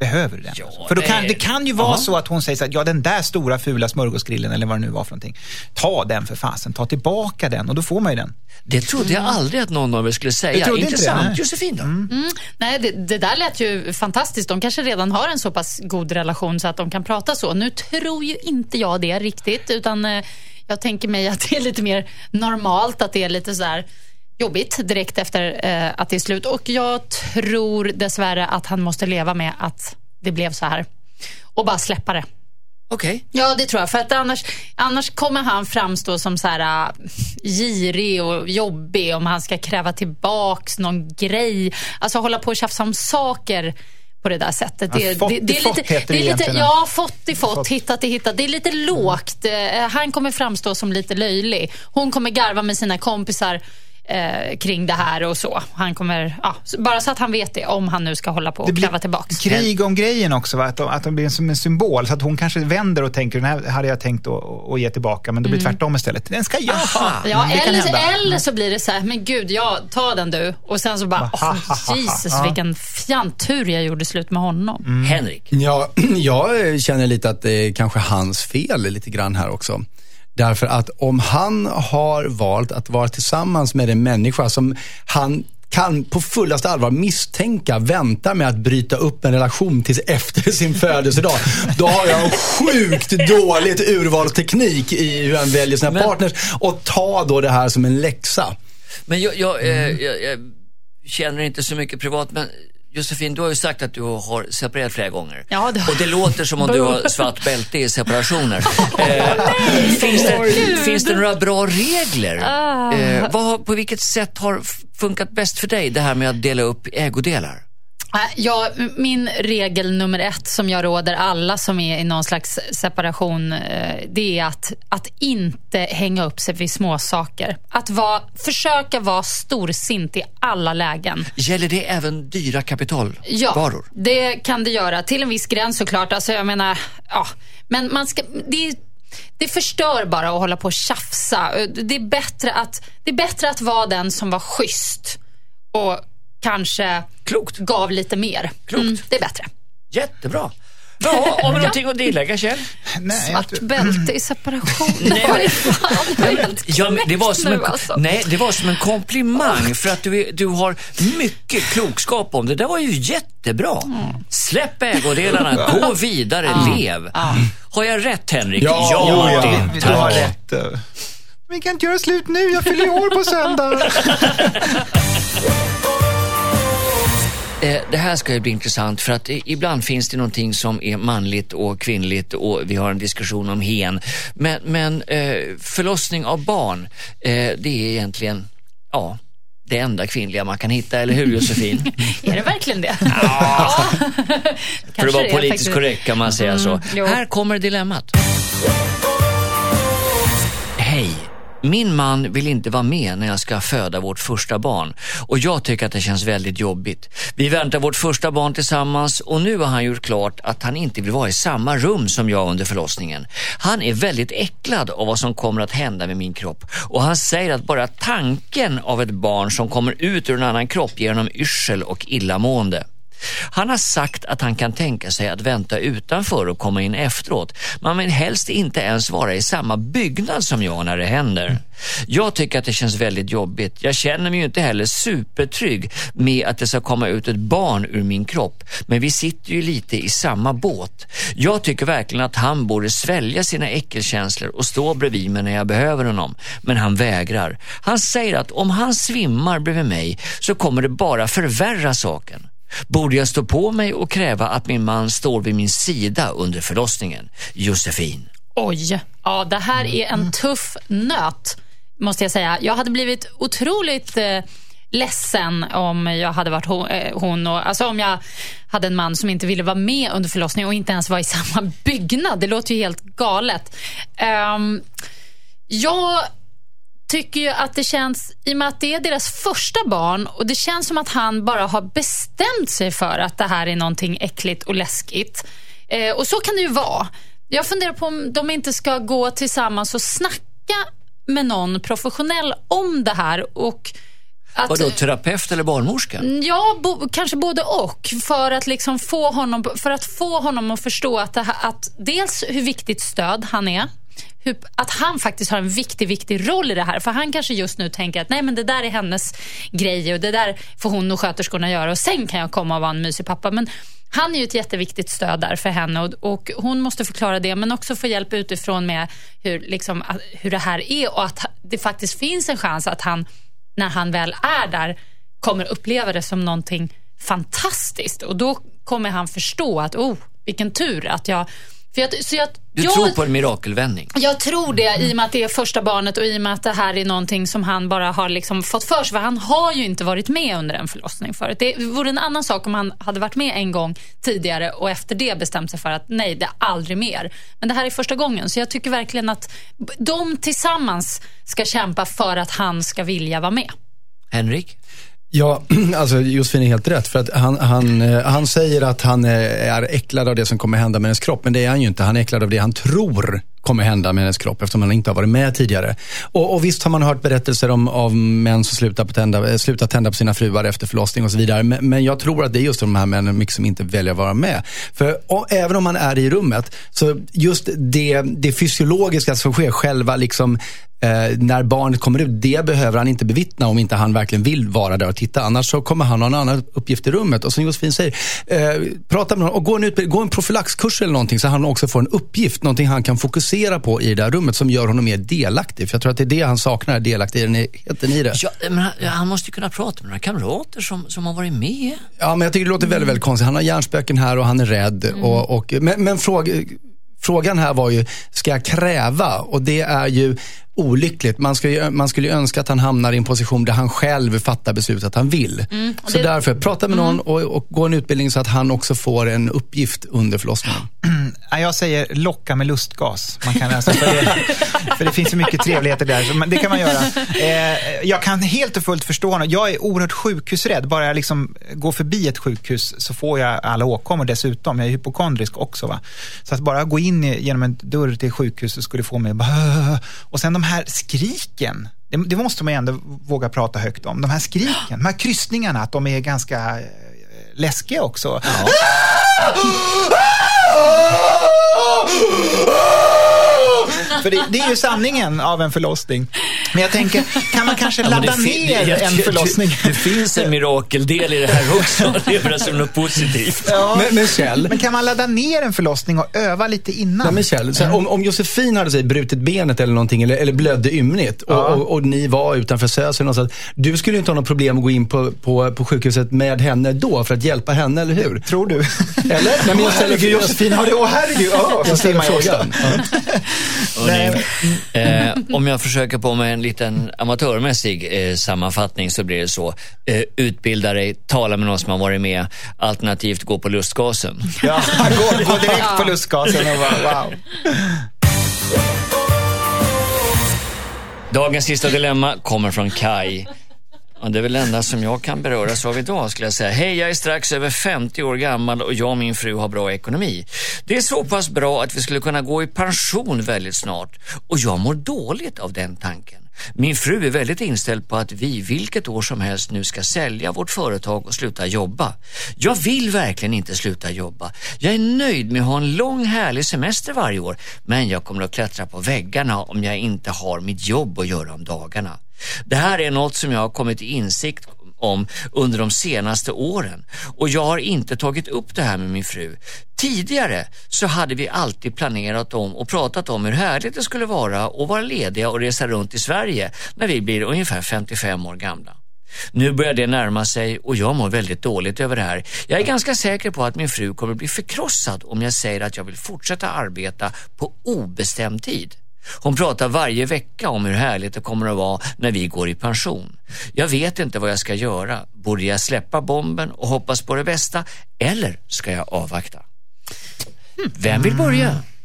Behöver du den? Ja, för då kan, det- det kan ju vara så att hon säger så att ja den där stora fula smörgåsgrillen eller vad det nu var för någonting. Ta den för fasen, ta tillbaka den och då får man ju den. Det trodde jag aldrig att någon av er skulle säga. Jag trodde inte det, Intressant. nej. Josefin då? Mm. Nej, det, det där lät ju fantastiskt. De kanske redan har en så pass god relation så att de kan prata så. Nu tror ju inte jag det riktigt, utan eh, jag tänker mig att det är lite mer normalt, att det är lite så här jobbigt direkt efter eh, att det är slut. Och jag tror dessvärre att han måste leva med att det blev så här. Och bara släppa det. Okej. Ja, det tror jag. För att annars, annars kommer han framstå som så här äh, girig och jobbig om han ska kräva tillbaks någon grej. Alltså hålla på och tjafsa om saker på det där sättet. Ja, Det, fått det, det är fått lite, heter det är lite. Ja, fått i fått, Fått. hittat i hittat. Det är lite lågt. Eh, Han kommer framstå som lite löjlig. Hon kommer garva med sina kompisar eh, kring det här och så. Han kommer, ja, bara så att han vet det, om han nu ska hålla på och Det kräva tillbaks. krig om grejen också, va? Att, de, att de blir som en symbol. Så att hon kanske vänder och tänker, den här hade jag tänkt att, att ge tillbaka, men det blir tvärtom istället. Den ska jag ha! Ja, Mm, det eller, eller så blir det så här, men gud, ja, ta den du. Och sen så bara, ha, Jesus, ha. vilken fjantur jag gjorde slut med honom. Mm. Henrik. Ja, (clears throat) jag känner lite att det är kanske hans fel lite grann här också. Därför att om han har valt att vara tillsammans med en människa som han kan på fullaste allvar misstänka väntar med att bryta upp en relation tills efter (laughs) sin födelsedag. Då har jag en sjukt dåligt urvalsteknik i hur han väljer sina Men- partners. Och ta då det här som en läxa. Men jag, jag, eh, Mm. jag, jag känner inte så mycket privat, men Josefin, du har ju sagt att du har separerat flera gånger. Ja, det har Och det låter som om du har (laughs) svart bälte i separationer. (laughs) eh, finns, det, finns det några bra regler? Ah. Eh, vad, på vilket sätt har funkat bäst för dig, det här med att dela upp ägodelar? Äh, Ja, min regel nummer ett som jag råder alla som är i någon slags separation, eh, det är att, att inte hänga upp sig vid små saker. Att vara, försöka vara storsint i alla lägen. Gäller det även dyra Ja, kapitalvaror? det kan det göra. Till en viss gräns såklart. Alltså, jag menar, ja. Men man ska, det, det förstör bara att hålla på och tjafsa. Det är, bättre att, det är bättre att vara den som var schysst och kanske Klokt. gav lite mer. Klokt. det är bättre. Jättebra. Ja, har vi (laughs) någonting att tillägga, Kjell? Nej, Svart tror- bälte i separation. (laughs) Nej, men- fan, jag Ja, men det, var som en, alltså. nej, det var som en komplimang för att du, du har mycket klokskap om det. Det var ju jättebra. Släpp ägodelarna, gå vidare, lev. Har jag rätt Henrik? Ja, ja, ja, det, Du har rätt. Vi kan inte göra slut nu, jag fyller år på söndag. (laughs) Eh, Det här ska ju bli intressant för att ibland finns det någonting som är manligt och kvinnligt och vi har en diskussion om hen. Men, men eh, förlossning av barn, eh, det är egentligen, ja, det enda kvinnliga man kan hitta, eller hur Josefin? (laughs) Är det verkligen det? Ja. (laughs) För att vara politiskt korrekt kan man säga så. Mm, jo. Här kommer dilemmat. Hej. Min man vill inte vara med när jag ska föda vårt första barn och jag tycker att det känns väldigt jobbigt. Vi väntar vårt första barn tillsammans och nu har han gjort klart att han inte vill vara i samma rum som jag under förlossningen. Han är väldigt äcklad av vad som kommer att hända med min kropp och han säger att bara tanken av ett barn som kommer ut ur en annan kropp ger honom yrsel och illamående. Han har sagt att han kan tänka sig att vänta utanför och komma in efteråt. Man vill helst inte ens vara i samma byggnad som jag när det händer. Jag tycker att det känns väldigt jobbigt. Jag känner mig ju inte heller supertrygg med att det ska komma ut ett barn ur min kropp. Men vi sitter ju lite i samma båt. Jag tycker verkligen att han borde svälja sina äckelkänslor och stå bredvid mig när jag behöver honom. Men han vägrar. Han säger att om han svimmar bredvid mig så kommer det bara förvärra saken. Borde jag stå på mig och kräva att min man står vid min sida under förlossningen? Josefin. Oj, ja det här är en tuff nöt måste jag säga. Jag hade blivit otroligt eh, ledsen om jag hade varit hon, eh, hon och, alltså om jag hade en man som inte ville vara med under förlossningen och inte ens var i (laughs) samma byggnad. Det låter ju helt galet. Um, jag tycker ju att det känns, i och med att det är deras första barn och det känns som att han bara har bestämt sig för att det här är någonting äckligt och läskigt. Eh, och så kan det ju vara. Jag funderar på om de inte ska gå tillsammans och snacka med någon professionell om det här. Och att, Vadå, terapeut eller barnmorska? Ja, bo, kanske både och. För att, liksom få honom, för att få honom att förstå att, här, att dels hur viktigt stöd han är hur, att han faktiskt har en viktig, viktig roll i det här. För han kanske just nu tänker att nej men det där är hennes grej och det där får hon och sköterskorna göra och sen kan jag komma och vara en mysig pappa. Men han är ju ett jätteviktigt stöd där för henne och, och hon måste förklara det men också få hjälp utifrån med hur, liksom, hur det här är och att det faktiskt finns en chans att han, när han väl är där, kommer uppleva det som någonting fantastiskt och då kommer han förstå att oh, vilken tur att jag för jag, så jag, du jag, tror på en mirakelvändning? Jag tror det i och med att det är första barnet och i och med att det här är någonting som han bara har liksom fått för sig. För han har ju inte varit med under en förlossning förut. Det vore en annan sak om han hade varit med en gång tidigare och efter det bestämt sig för att nej, det är aldrig mer. Men det här är första gången. Så jag tycker verkligen att de tillsammans ska kämpa för att han ska vilja vara med. Henrik? Ja, (clears throat) alltså Josefin är helt rätt. För att han, han, eh, han säger att han eh, är äcklad av det som kommer hända med hennes kropp. Men det är han ju inte. Han är äcklad av det han tror kommer hända med hennes kropp eftersom han inte har varit med tidigare. Och, och visst har man hört berättelser om av män som slutar, på tända, eh, slutar tända på sina fruar efter förlossning och så vidare. Men, men jag tror att det är just de här männen mycket som inte väljer att vara med. För och, även om man är i rummet, så just det, det fysiologiska som sker, själva liksom eh, när barnet kommer ut, det behöver han inte bevittna om inte han verkligen vill vara där och titta. Annars så kommer han ha en annan uppgift i rummet. Och som Josefin säger, eh, prata med honom och gå en, gå en profylaxkurs eller någonting så han också får en uppgift, någonting han kan fokusera på i det där rummet som gör honom mer delaktig. För jag tror att det är det han saknar, delaktigheten i det. Ja, men han, han måste ju kunna prata med några kamrater som, som har varit med. Ja, men jag tycker det låter väldigt, väldigt konstigt. Han har hjärnspöken här och han är rädd. Mm. Och, och, men men fråga, frågan här var ju, ska jag kräva? Och det är ju olyckligt. Man, ska man skulle ju önska att han hamnar i en position där han själv fattar beslutet att han vill. Mm, så det... därför, prata med någon mm. och, och, gå en utbildning så att han också får en uppgift under förlossningen. Jag säger locka med lustgas. Man kan alltså, för, det, (laughs) för det finns så mycket trevligheter där, så det kan man göra. Eh, jag kan helt och fullt förstå honom. Jag är oerhört sjukhusrädd. Bara jag liksom går förbi ett sjukhus så får jag alla åkommor dessutom. Jag är hypokondrisk också. Va? Så att bara gå in genom en dörr till sjukhus skulle få mig (laughs) och sen de här skriken, det, det, måste man ju ändå våga prata högt om. De här skriken, de här kryssningarna, att de är ganska eh, läskiga också. Ja. För det, det, är ju sanningen av en förlossning. Men jag tänker, kan man kanske ladda ja, ner det, en förlossning? Det, det, finns en mirakeldel i det här också. (laughs) Det är som något positivt. Ja. Men, men, Kjell, men kan man ladda ner en förlossning och öva lite innan? Nej, men Kjell, här, om, om Josefin hade sig, brutit benet eller någonting, eller, eller blödde ymnigt och, ja. och, och, ni var utanför SÖS någonstans. Du skulle inte ha något problem att gå in på, på, på sjukhuset med henne då för att hjälpa henne, eller hur? Tror du? Eller? Nej, men jag ställer, Josefin har det, åh herregud. Oh, jag ställer frågan. Eh, om jag försöker på mig en liten amatörmässig eh, sammanfattning så blir det så. Eh, utbilda dig, tala med någon som har varit med, alternativt gå på lustgasen. (laughs) Ja, gå, gå direkt på lustgasen och bara wow. Dagens sista dilemma kommer från Kai. Ja, det är väl det enda som jag kan beröras av idag skulle jag säga. Hej, jag är strax över 50 år gammal och jag och min fru har bra ekonomi. Det är så pass bra att vi skulle kunna gå i pension väldigt snart och jag mår dåligt av den tanken. Min fru är väldigt inställd på att vi vilket år som helst nu ska sälja vårt företag och sluta jobba. Jag vill verkligen inte sluta jobba. Jag är nöjd med att ha en lång härlig semester varje år men jag kommer att klättra på väggarna om jag inte har mitt jobb att göra om dagarna. Det här är något som jag har kommit till insikt om under de senaste åren och jag har inte tagit upp det här med min fru. Tidigare så hade vi alltid planerat om och pratat om hur härligt det skulle vara att vara lediga och resa runt i Sverige när vi blir ungefär 55 år gamla. Nu börjar det närma sig och jag mår väldigt dåligt över det här. Jag är ganska säker på att min fru kommer bli förkrossad om jag säger att jag vill fortsätta arbeta på obestämd tid. Hon pratar varje vecka om hur härligt det kommer att vara när vi går i pension. Jag vet inte vad jag ska göra. Borde jag släppa bomben och hoppas på det bästa eller ska jag avvakta? Vem vill börja? (clears throat)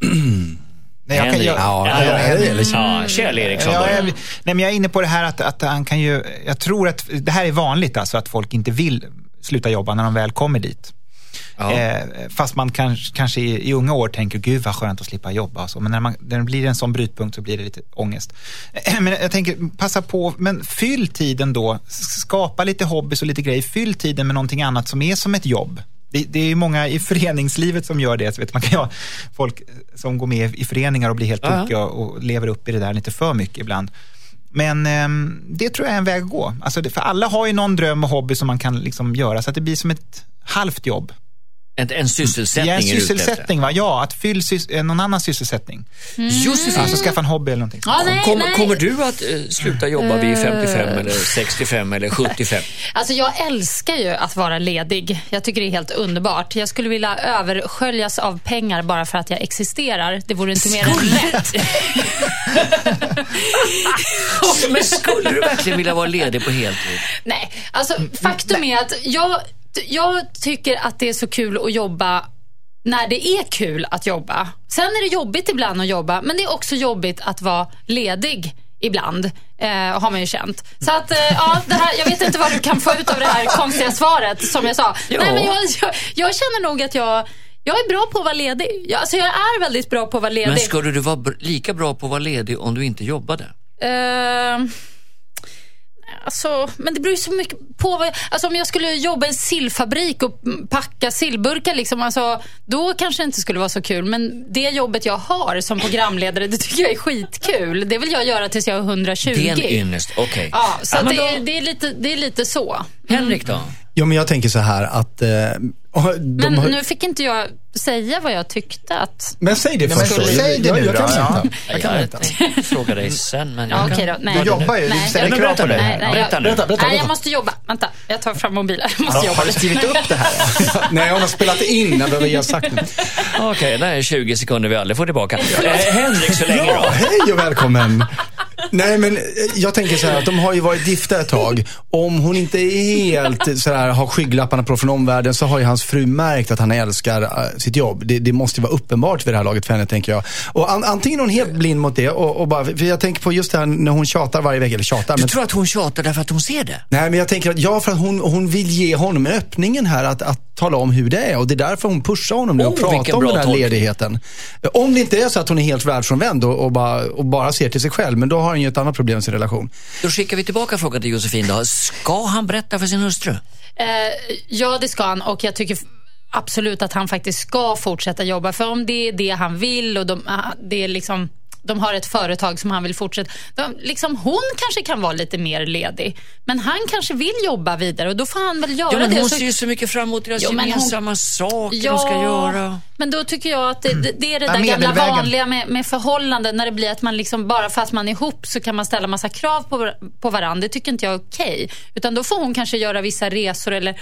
Nej, jag kan, Henrik. jag, Ja, Ja, ja, ja, det gäller. ja, Kjell Eriksson Ja, börjar. jag, nej, men jag är inne på det här att, att han kan ju, jag tror att det här är vanligt alltså att folk inte vill sluta jobba när de väl kommer dit. Eh, fast man kanske, kanske i, i unga år tänker, gud vad skönt att slippa jobba. Så. Men när, man, när det blir en sån brytpunkt så blir det lite ångest. Eh, (clears throat) men jag tänker, passa på, men fyll tiden då, skapa lite hobbys och lite grejer. Fyll tiden med någonting annat som är som ett jobb. Det, det är många i (laughs) föreningslivet som gör det. Så vet, man kan ha folk som går med i föreningar och blir helt tokiga och lever upp i det där lite för mycket ibland. Men ehm, det tror jag är en väg att gå. Alltså det, för alla har ju någon dröm och hobby som man kan liksom göra så att det blir som ett halvt jobb. En, en sysselsättning Ja, en sysselsättning, va? ja, att fylla sys- eh, någon annan sysselsättning. Josefin, Alltså skaffa en hobby eller någonting. Ja, nej, kommer, nej. kommer du att eh, sluta jobba vid 55 eller 65 eller 75? Alltså jag älskar ju att vara ledig. Jag tycker det är helt underbart. Jag skulle vilja översköljas av pengar bara för att jag existerar. Det vore inte mer än lätt. Men skulle du verkligen vilja vara ledig på heltid? Nej, alltså faktum är att jag, jag tycker att det är så kul att jobba när det är kul att jobba. Sen är det jobbigt ibland att jobba, men det är också jobbigt att vara ledig ibland. Eh, har man ju känt. Så att, eh, ja, det här, jag vet inte vad du kan få ut av det här konstiga svaret som jag sa. Nej, men jag, jag, jag känner nog att jag, jag är bra på att vara ledig. Jag, alltså jag är väldigt bra på att vara ledig. Men skulle du vara lika bra på att vara ledig om du inte jobbade? Eh, alltså, men det beror ju så mycket på. Alltså om jag skulle jobba i en sillfabrik och packa sillburkar, liksom, alltså, då kanske det inte skulle vara så kul. Men det jobbet jag har som programledare, det tycker jag är skitkul. Det vill jag göra tills jag är 120. Det är en ynnest, okej. Ja, så Ja, det, då- är, det, är lite, det är lite så. Henrik då? Jo, men jag tänker så här att... Eh, de Men har, nu fick inte jag säga vad jag tyckte att... men säg det först då. säg det jag, nu jag, kan då, ja. vänta. Jag kan vänta. fråga dig sen, men jag Ja, kan... okej då. Nej. Du jobbar ju, du Nej. ställer Ja, krav på det. Nej, nej, Berätta jag, nu. Berätta, berätta, nej, jag måste jobba. Vänta, jag tar fram mobilen. Jag måste Ja, jobba har du skrivit upp det här? (laughs) Nej, hon har spelat in. Jag behöver ge sagt nu. Okej, det här är 20 sekunder vi aldrig får tillbaka. (laughs) Eh, Henrik så länge Ja, då. hej och välkommen. Nej, men eh, jag tänker så här att de har ju varit gifta ett tag. Om hon inte helt så här, har skygglapparna på från omvärlden så har ju hans fru märkt att han älskar eh, sitt jobb. Det, det måste vara uppenbart vid det här laget för henne, tänker jag. Och an, antingen är hon helt blind mot det och, och bara, för jag tänker på just det här när hon tjatar varje vecka, eller tjatar, Du men tror att hon tjatar därför att hon ser det? Nej, men jag tänker att ja, för att hon, hon vill ge honom öppningen här att, att tala om hur det är. Och det är därför hon pushar honom nu och Oh, vilken pratar om den här tolkning. ledigheten. Om det inte är så att hon är helt världsfrånvänd och, och, bara, och bara ser till sig själv, men då har hon ju ett annat problem i sin relation. Då skickar vi tillbaka frågan till Josefin då. Ska han berätta för sin hustru? Eh, ja, det ska han och jag tycker absolut att han faktiskt ska fortsätta jobba. För om det är det han vill och de, ah, det är liksom, de har ett företag som han vill fortsätta. De, liksom, hon kanske kan vara lite mer ledig. Men han kanske vill jobba vidare och då får han väl göra Ja, men det. hon Så- ser ju så mycket fram emot deras Jo, men hon- gemensamma saker de ska göra. men då tycker jag att det, det, det är det Ja, där gamla vanliga med, med förhållanden när det blir att man liksom bara för att man är ihop så kan man ställa massa krav på, på varandra. Det tycker inte jag är okej. Utan då får hon kanske göra vissa resor eller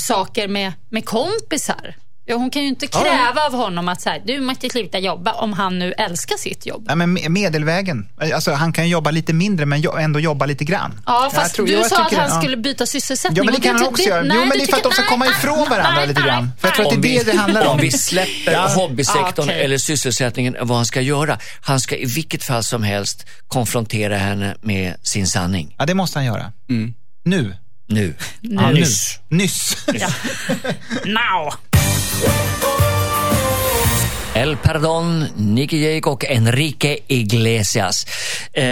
saker med, med kompisar. Ja, hon kan ju inte kräva av honom att så här, du måste sluta jobba om han nu älskar sitt jobb. Ja, men me- medelvägen. Alltså, han kan jobba lite mindre men ändå jobba lite grann. Ja, fast tror- du sa att han det, ja. skulle byta sysselsättning. Ja, men det kan han också göra. nej, Jo, men det är för att de ska komma ifrån varandra nej, lite grann. För jag tror att Om det är vi, det det handlar om. om vi släpper Ja. hobbysektorn okej. eller sysselsättningen, vad han ska göra. Han ska i vilket fall som helst konfrontera henne med sin sanning. Ja, det måste han göra. Nu. Nu. Ja, Nyss. Nu. Nyss. (laughs) Now. El Perdón, Nicky Jake och Enrique Iglesias. Eh,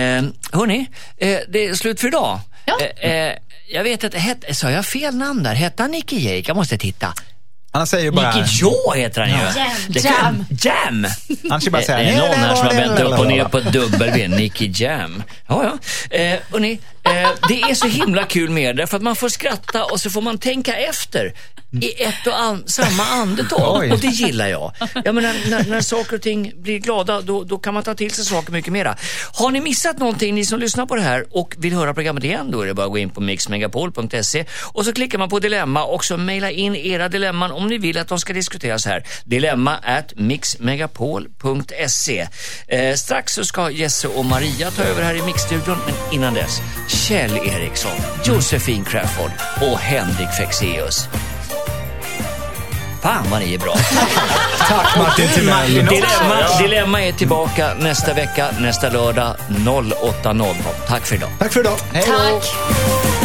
hörni, eh, det är slut för idag. Ja. Eh, eh, jag vet att, het, sa jag fel namn där? Hette han Nicky Jake? Jag måste titta. Han säger ju bara... Nicky Joe heter han ju. Jam, Det kan- Jam. Jam! Han ska bara Det säga... är någon här som har vänt upp och ner på... W. Nicky Jam. Ja, ja. Eh, hörni, det är så himla kul med det, för att man får skratta och så får man tänka efter i ett och an samma andetag. Oj. Och det gillar jag. jag menar, när, när saker och ting blir glada, då, då kan man ta till sig saker mycket mera. Har ni missat någonting, ni som lyssnar på det här och vill höra programmet igen, då är det bara att gå in på mixmegapol.se och så klickar man på dilemma och så mejla in era dilemman om ni vill att de ska diskuteras här. Dilemma at mixmegapol.se. Eh, strax så ska Jesse och Maria ta över här i mixstudion, men innan dess Kjell Eriksson, Josefin Crafoord och Henrik Fexeus. Fan vad ni är bra. (laughs) Tack Martin Timell. Dilemma, Dilemma är tillbaka nästa vecka, nästa lördag 08.00. Tack för idag. Tack för idag. Hej då. Tack.